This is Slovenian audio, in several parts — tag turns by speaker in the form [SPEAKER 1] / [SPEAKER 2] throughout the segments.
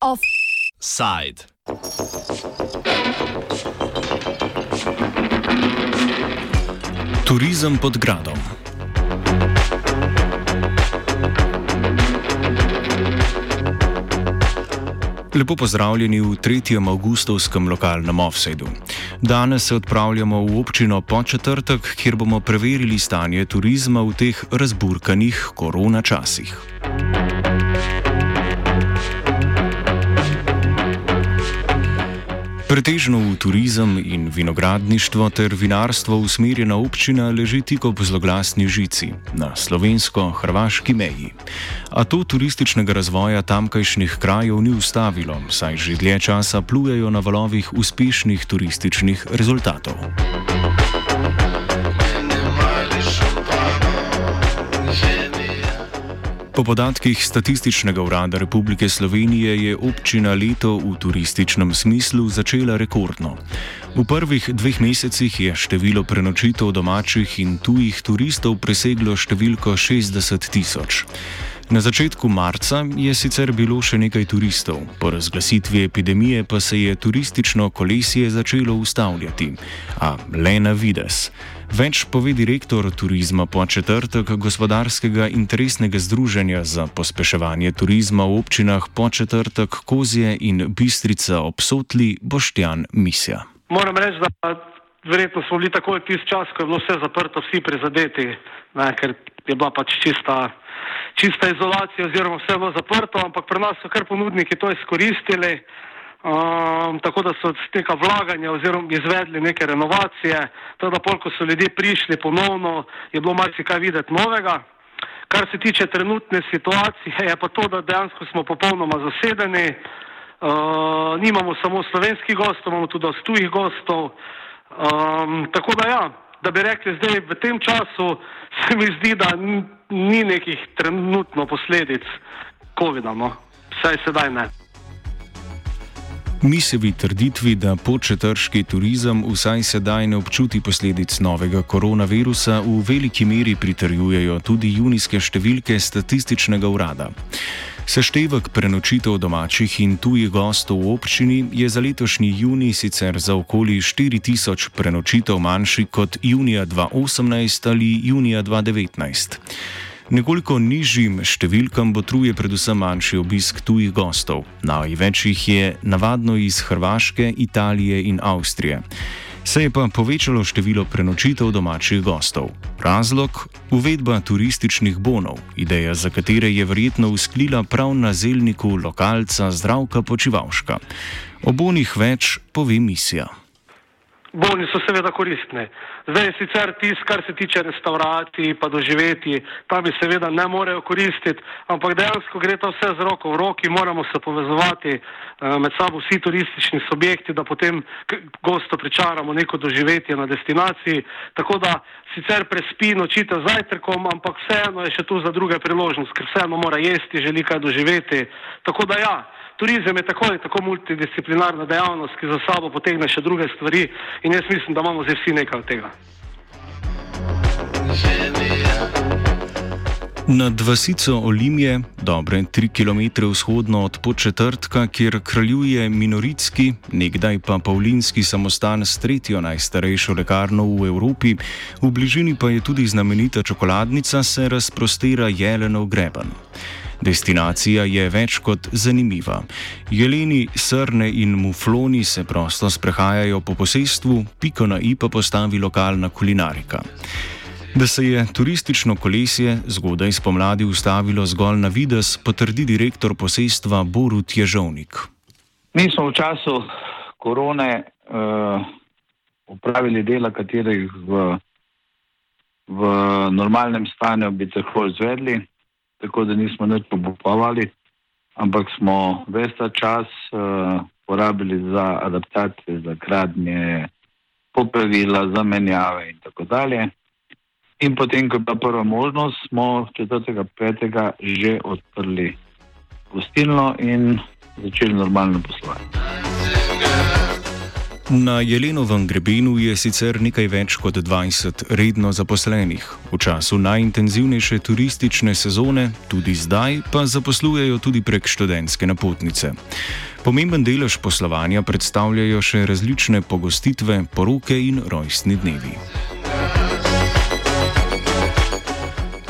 [SPEAKER 1] Offside. Turizem pod gradom. Lepo pozdravljeni v tretjem avgustovskem lokalnem offsetu. Danes se odpravljamo v občino Početrtek, kjer bomo preverili stanje turizma v teh razburkanih korona časih. Pretežno v turizem in vinogradništvo ter vinarstvo usmerjena občina leži tik ob zloglasni žici na slovensko-hrvaški meji. A to turističnega razvoja tamkajšnjih krajev ni ustavilo, saj že dlje časa plujejo na valovih uspešnih turističnih rezultatov. Po podatkih Statističnega urada Republike Slovenije je občina leto v turističnem smislu začela rekordno. V prvih dveh mesecih je število prenočitev domačih in tujih turistov preseglo številko 60 tisoč. Na začetku marca je sicer bilo še nekaj turistov, po razglasitvi epidemije pa se je turistično kolesje začelo ustavljati, a le na vides. Več pove direktor turizma po četrtek gospodarskega interesnega združenja za pospeševanje turizma v občinah po četrtek Kozje in Bistrica obsotli Boštjan Misja.
[SPEAKER 2] Moram reči, da verjetno smo bili takoj tisti čas, ko je bilo vse zaprto, vsi prizadeti, ne, ker je bila pač čista, čista izolacija oziroma vse bilo zaprto, ampak pri nas so kar ponudniki to izkoristili. Um, tako da so z tega vlaganja oziroma izvedli neke renovacije, tako da pol, ko so ljudje prišli ponovno, je bilo marsikaj videti novega. Kar se tiče trenutne situacije, je pa to, da dejansko smo popolnoma zasedeni, uh, nimamo samo slovenskih gostov, imamo tudi tujih gostov. Um, tako da ja, da bi rekli zdaj v tem času, se mi zdi, da ni nekih trenutno posledic COVID-a, no. vsaj sedaj ne.
[SPEAKER 1] Misevi trditvi, da početrški turizem vsaj sedaj ne občuti posledic novega koronavirusa, v veliki meri pritrjujejo tudi junijske številke statističnega urada. Seštevek prenočitev domačih in tujih gostov v občini je za letošnji juni sicer za okoli 4000 prenočitev manjši kot junija 2018 ali junija 2019. Nekoliko nižjim številkam botruje predvsem manjši obisk tujih gostov. Največ jih je navadno iz Hrvaške, Italije in Avstrije. Se je pa povečalo število prenočitev domačih gostov. Razlog? Uvedba turističnih bonov, ideja za katere je verjetno usklila prav na zelniku lokalca Zdravka Počivalška. O bonih več pove misija.
[SPEAKER 2] Boni so seveda koristne. Zdaj sicer tisto, kar se tiče restauracij, pa doživeti, tam bi seveda ne morejo koristiti, ampak dejansko gre to vse z roko v roki, moramo se povezovati uh, med sabo vsi turistični subjekti, da potem gosto pričaramo neko doživetje na destinaciji. Tako da sicer prespi nočite zajtrkom, ampak vseeno je še tu za druge priložnosti, ker vseeno mora jesti, želi kaj doživeti. Tako da ja turizem je tako ali tako multidisciplinarna dejavnost, ki za sabo potegne še druge stvari in jaz mislim, da imamo zdaj vsi nekaj od tega.
[SPEAKER 1] Nad vasico Olimje, dobre tri km vzhodno od početrtka, kjer kraljuje minoritski, nekdaj pa Pavlinski samostan s tretjo najstarejšo lekarno v Evropi, v bližini pa je tudi znamenita čokoladnica, se razprostira Jelenov greben. Destinacija je več kot zanimiva. Jeleni, srne in mufloni se prosto sprehajajo po posestvu, piko na i pa postavi lokalna kulinarika. Da se je turistično kolesje zgodaj spomladi ustavilo zgolj na vides, potrdi direktor posestva Borut Ježovnik.
[SPEAKER 3] Mi smo v času korone uh, upravili dela, katerih v, v normalnem stanju bi tako izvedli tako da nismo nič obupovali, ampak smo ves ta čas uh, porabili za adaptacije, za gradnje, popravila, zamenjave in tako dalje. In potem, ko je bila prva možnost, smo 4.5. že odprli gostilno in začeli normalno poslovati.
[SPEAKER 1] Na Jelenovem grebenu je sicer nekaj več kot 20 redno zaposlenih. V času najintenzivnejše turistične sezone, tudi zdaj, pa zaposlujejo tudi prek študentske napotnice. Pomemben delež poslovanja predstavljajo še različne pogostitve, poroke in rojstni dnevi.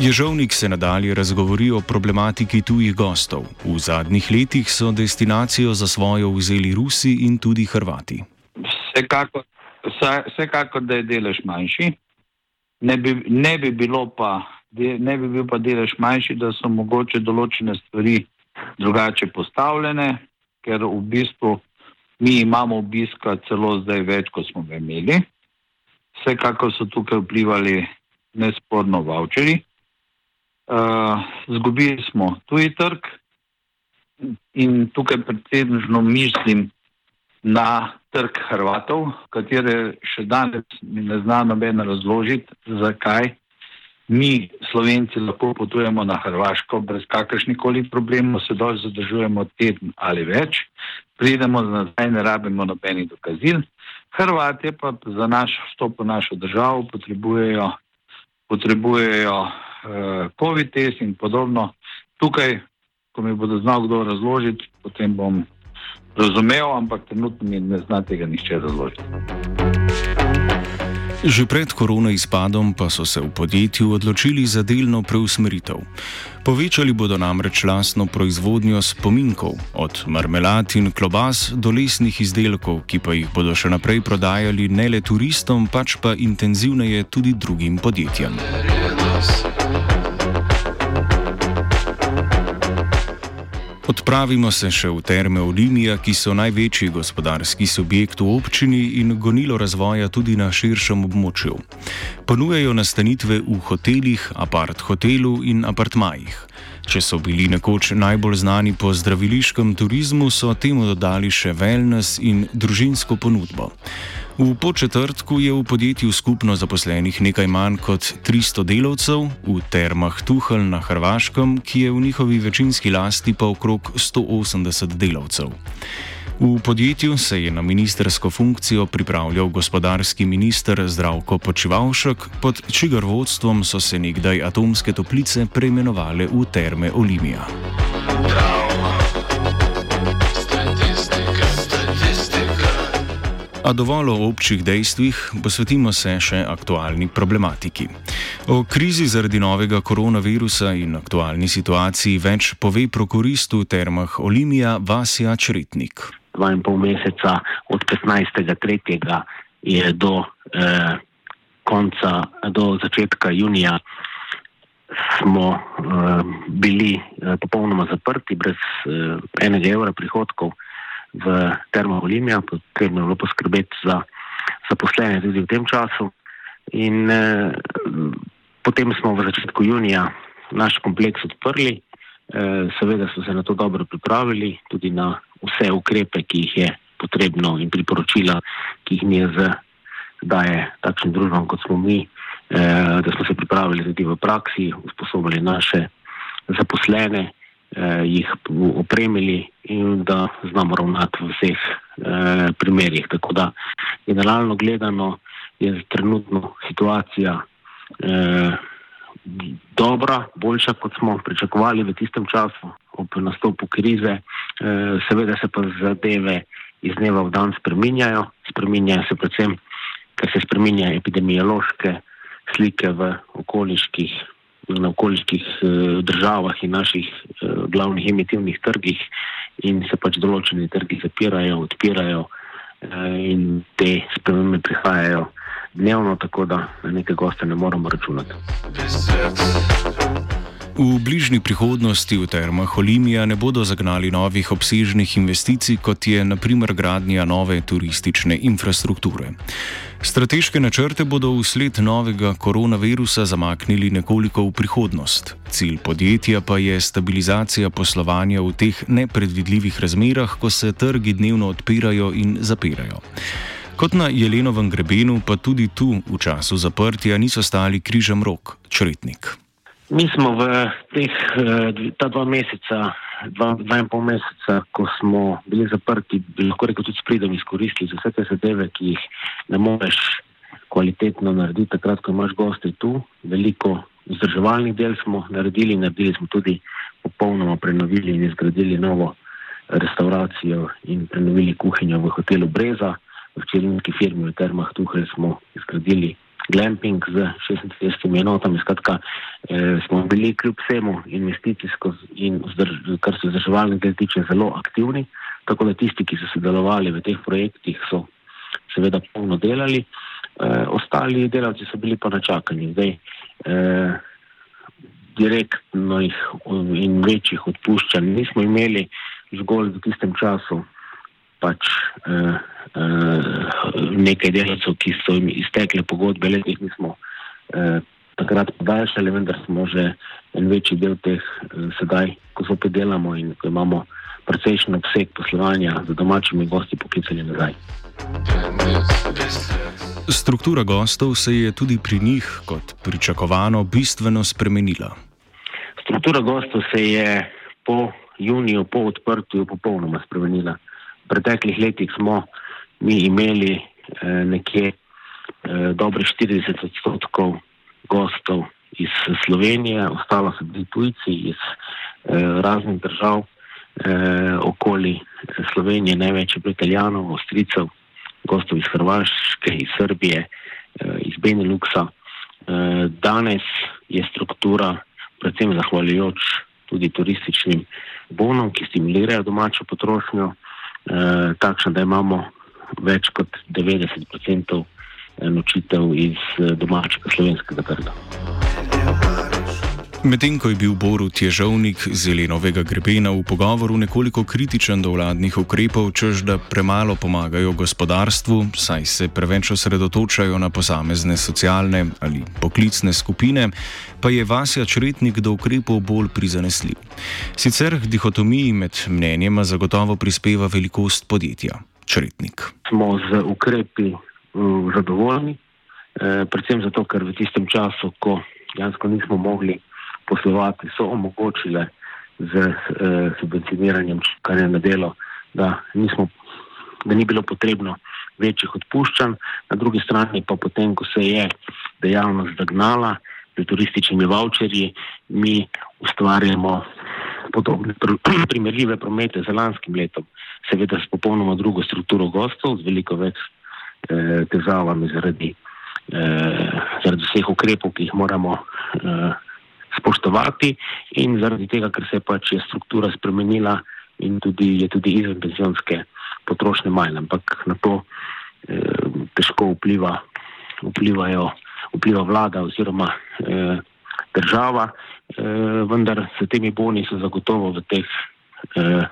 [SPEAKER 1] Ježovnik se nadalje razgovori o problematiki tujih gostov. V zadnjih letih so destinacijo za svojo vzeli Rusi in tudi Hrvati.
[SPEAKER 3] Vsekakor, vsekakor da je delež manjši. Ne bi, ne, bi pa, ne bi bil pa delež manjši, da so mogoče določene stvari drugače postavljene, ker v bistvu mi imamo obiska celo zdaj več, kot smo ga imeli. Vsekakor so tukaj vplivali nesporno voucheri. Uh, zgubili smo tuji trg in tukaj predsednično mislim na trg Hrvatov, katere še danes mi ne zna noben razložiti, zakaj mi, Slovenci, lahko potujemo na Hrvaško brez kakršnih koli problemov, se dol zadržujemo teden ali več, pridemo nazaj, ne rabimo nobenih dokazil. Hrvatje pa za naš vstop v našo državo potrebujejo, potrebujejo uh, COVID test in podobno. Tukaj, ko mi bodo znal kdo razložiti, potem bom razumel, ampak trenutno mi ne zna tega nišče razložiti.
[SPEAKER 1] Že pred korona izpadom pa so se v podjetju odločili za delno preusmeritev. Povečali bodo namreč lastno proizvodnjo spominkov, od marmelad in klobas do lesnih izdelkov, ki pa jih bodo še naprej prodajali ne le turistom, pač pa intenzivneje tudi drugim podjetjem. Odpravimo se še v terme Olimija, ki so največji gospodarski subjekt v občini in gonilo razvoja tudi na širšem območju. Ponujajo nastanitve v hotelih, apart hotelu in apartmajih. Če so bili nekoč najbolj znani po zdraviliškem turizmu, so temu dodali še wellness in družinsko ponudbo. V početrtku je v podjetju skupno zaposlenih nekaj manj kot 300 delavcev, v termah Tuhel na Hrvaškem, ki je v njihovi večinski lasti pa okrog 180 delavcev. V podjetju se je na ministersko funkcijo pripravljal gospodarski minister Zdravko Počivalšek, pod čigar vodstvom so se nekdaj atomske toplice preimenovale v terme Olimija. A dovolj o občih dejstvih, posvetimo se še aktualni problematiki. O krizi zaradi novega koronavirusa in aktualni situaciji več pove prokuristu termah Olimija Vasja Čretnik.
[SPEAKER 4] Dva in pol meseca od 15.3. je do eh, konca, do začetka junija smo eh, bili eh, popolnoma zaprti, brez eh, enega evra prihodkov v Termo Olimija, potrebno je bilo poskrbeti za zaposlene tudi v tem času. In eh, potem smo v začetku junija naš kompleks odprli, eh, seveda so se na to dobro pripravili, tudi na vse ukrepe, ki jih je potrebno in priporočila, ki jih je daje takšnim družbam kot smo mi, eh, da smo se pripravili tudi v praksi, usposobili naše zaposlene eh, jih opremili in da znamo ravnati v vseh eh, primerjih. Tako da, generalno gledano, je trenutno situacija eh, dobra, boljša, kot smo pričakovali v tistem času, ob nastopu krize. Eh, seveda se pa zadeve iz dneva v dan spreminjajo, spreminjajo se predvsem, ker se spreminjajo epidemiološke slike v okoliških na okoliških eh, državah in naših eh, glavnih emitivnih trgih, in se pač določeni trgi zapirajo, odpirajo, in te spremembe prihajajo dnevno, tako da na neke goste ne moramo računati.
[SPEAKER 1] V bližnji prihodnosti v termah Olimija ne bodo zagnali novih obsežnih investicij, kot je naprimer gradnja nove turistične infrastrukture. Strateške načrte bodo vsled novega koronavirusa zamaknili nekoliko v prihodnost. Cilj podjetja pa je stabilizacija poslovanja v teh nepredvidljivih razmerah, ko se trgi dnevno odpirajo in zapirajo. Kot na Jelenovem grebenu, pa tudi tu v času zaprtja niso stali križem rok, čretnik.
[SPEAKER 4] Mi smo v teh eh, ta dva meseca dva, dva in pol meseca, ko smo bili zaprti, bi lahko rekel tudi s pridom izkoristili za vse te zadeve, ki jih ne moreš kvalitetno narediti, takrat, ko imaš goste tu. Veliko vzdrževalnih del smo naredili, naredili smo tudi popolnoma prenovili in izgradili novo restauracijo in prenovili kuhinjo v hotelu Breza, v čelinski firmi v Termah Tuhel smo izgradili glamping z 36 enotami. Skratka, eh, smo bili kljub vsemu investicijsko in kar se vzdrževalne del tiče zelo aktivni, tako da tisti, ki so sodelovali v teh projektih, so seveda polno delali, eh, ostali delavci so bili pa na čakanju. Zdaj, eh, direktnih in večjih odpuščanj nismo imeli, zgolj v tistem času pač eh, nekaj delavcev, ki so jim iztekle pogodbe, le teh nismo eh, takrat podaljšali, vendar smo že en večji del teh eh, sedaj, ko so podelamo in ko imamo precejšen obseg poslovanja z domačimi gosti poklicali nazaj.
[SPEAKER 1] Struktura gostov se je tudi pri njih, kot pričakovano, bistveno spremenila.
[SPEAKER 4] Struktura gostov se je po juniju, po odprtju, popolnoma spremenila. V preteklih letih smo mi imeli eh, nekje eh, dobre 40 odstotkov gostov iz Slovenije, ostalo so bili tujci iz eh, raznih držav okoli Slovenije, največ je bilo Italijanov, Avstrijcev, gostov iz Hrvaške, iz Srbije, iz Beneluxa. Danes je struktura, predvsem zahvaljujoč tudi turističnim bonom, ki stimulirajo domačo potrošnjo, takšna, da imamo več kot 90% nočitev iz domačega slovenskega trga.
[SPEAKER 1] Medtem ko je bil Borut Ježovnik z Zelenovega grebena v pogovoru nekoliko kritičen do vladnih ukrepov, čež da premalo pomagajo gospodarstvu, saj se preveč osredotočajo na posamezne socialne ali poklicne skupine, pa je Vasja Čretnik do ukrepov bolj prizanesljiv. Sicer k dihotomiji med mnenjema zagotovo prispeva velikost podjetja. Čretnik.
[SPEAKER 4] Smo z ukrepi uh, zadovoljni, eh, predvsem zato, ker v tistem času, ko dejansko nismo mogli poslovati, so omogočile z eh, subvencioniranjem čakanja na delo, da, nismo, da ni bilo potrebno večjih odpuščanj, na drugi strani pa potem, ko se je dejavnost zagnala pri turističnimi voucherji, mi ustvarjamo podobne primerljive promete z lanskim letom, seveda s popolnoma drugo strukturo gostov, z veliko več eh, težavami zaradi, eh, zaradi vseh ukrepov, ki jih moramo eh, spoštovati. In zaradi tega, ker se pač je struktura spremenila in tudi je tudi izven penzionske potrošnje manj, ampak na to eh, težko vpliva, vplivajo, vpliva vlada oziroma eh, država, vendar s temi boni so zagotovo v teh eh,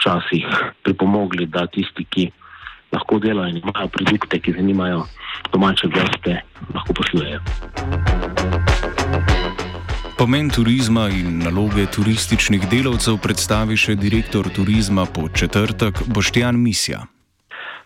[SPEAKER 4] časih pripomogli, da tisti, ki lahko delajo in imajo produkte, ki zanimajo domače goste, lahko poslujejo.
[SPEAKER 1] Pomen turizma in naloge turističnih delavcev predstavi še direktor turizma po četrtek Boštjan Misja.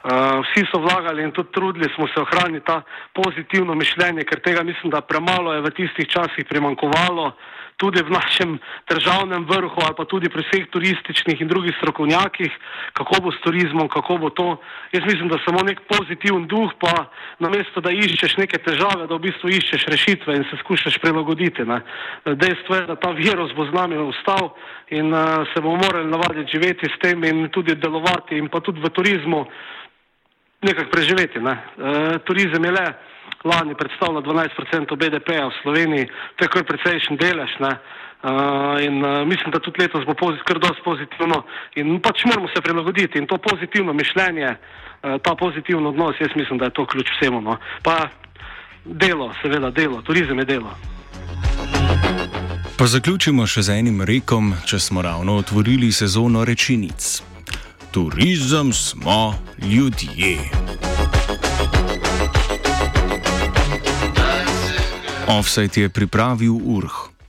[SPEAKER 2] Uh, vsi so vlagali in tudi trudili smo se ohraniti ta pozitivno mišljenje, ker tega mislim, da premalo je v tistih časih primankovalo. Uh, tudi v našem državnem vrhu ali pa tudi pri vseh turističnih in drugih strokovnjakih, kako bo s turizmom, kako bo to. Jaz mislim, da samo nek pozitiven duh, pa namesto da iščeš neke težave, da v bistvu iščeš rešitve in se skušaš prilagoditi. Ne. Dejstvo je, da ta virus bo z nami ostal in uh, se bomo morali navaditi živeti s tem in tudi delovati in pa tudi v turizmu nekako preživeti. Ne. Uh, turizem je le lani predstavlja 12% BDP-ja v Sloveniji, to je kar precejšen delež. Ne? Uh, in uh, mislim, da tudi letos bo pozit, kar dosti pozitivno in pač moramo se prilagoditi in to pozitivno mišljenje, uh, ta pozitivno odnos, jaz mislim, da je to ključ vsemu. No? Pa delo, seveda delo, turizem je delo.
[SPEAKER 1] Pa zaključimo še z enim rekom, če smo ravno otvorili sezono rečenic. Turizem smo ljudje. Offset je pripravil Urh.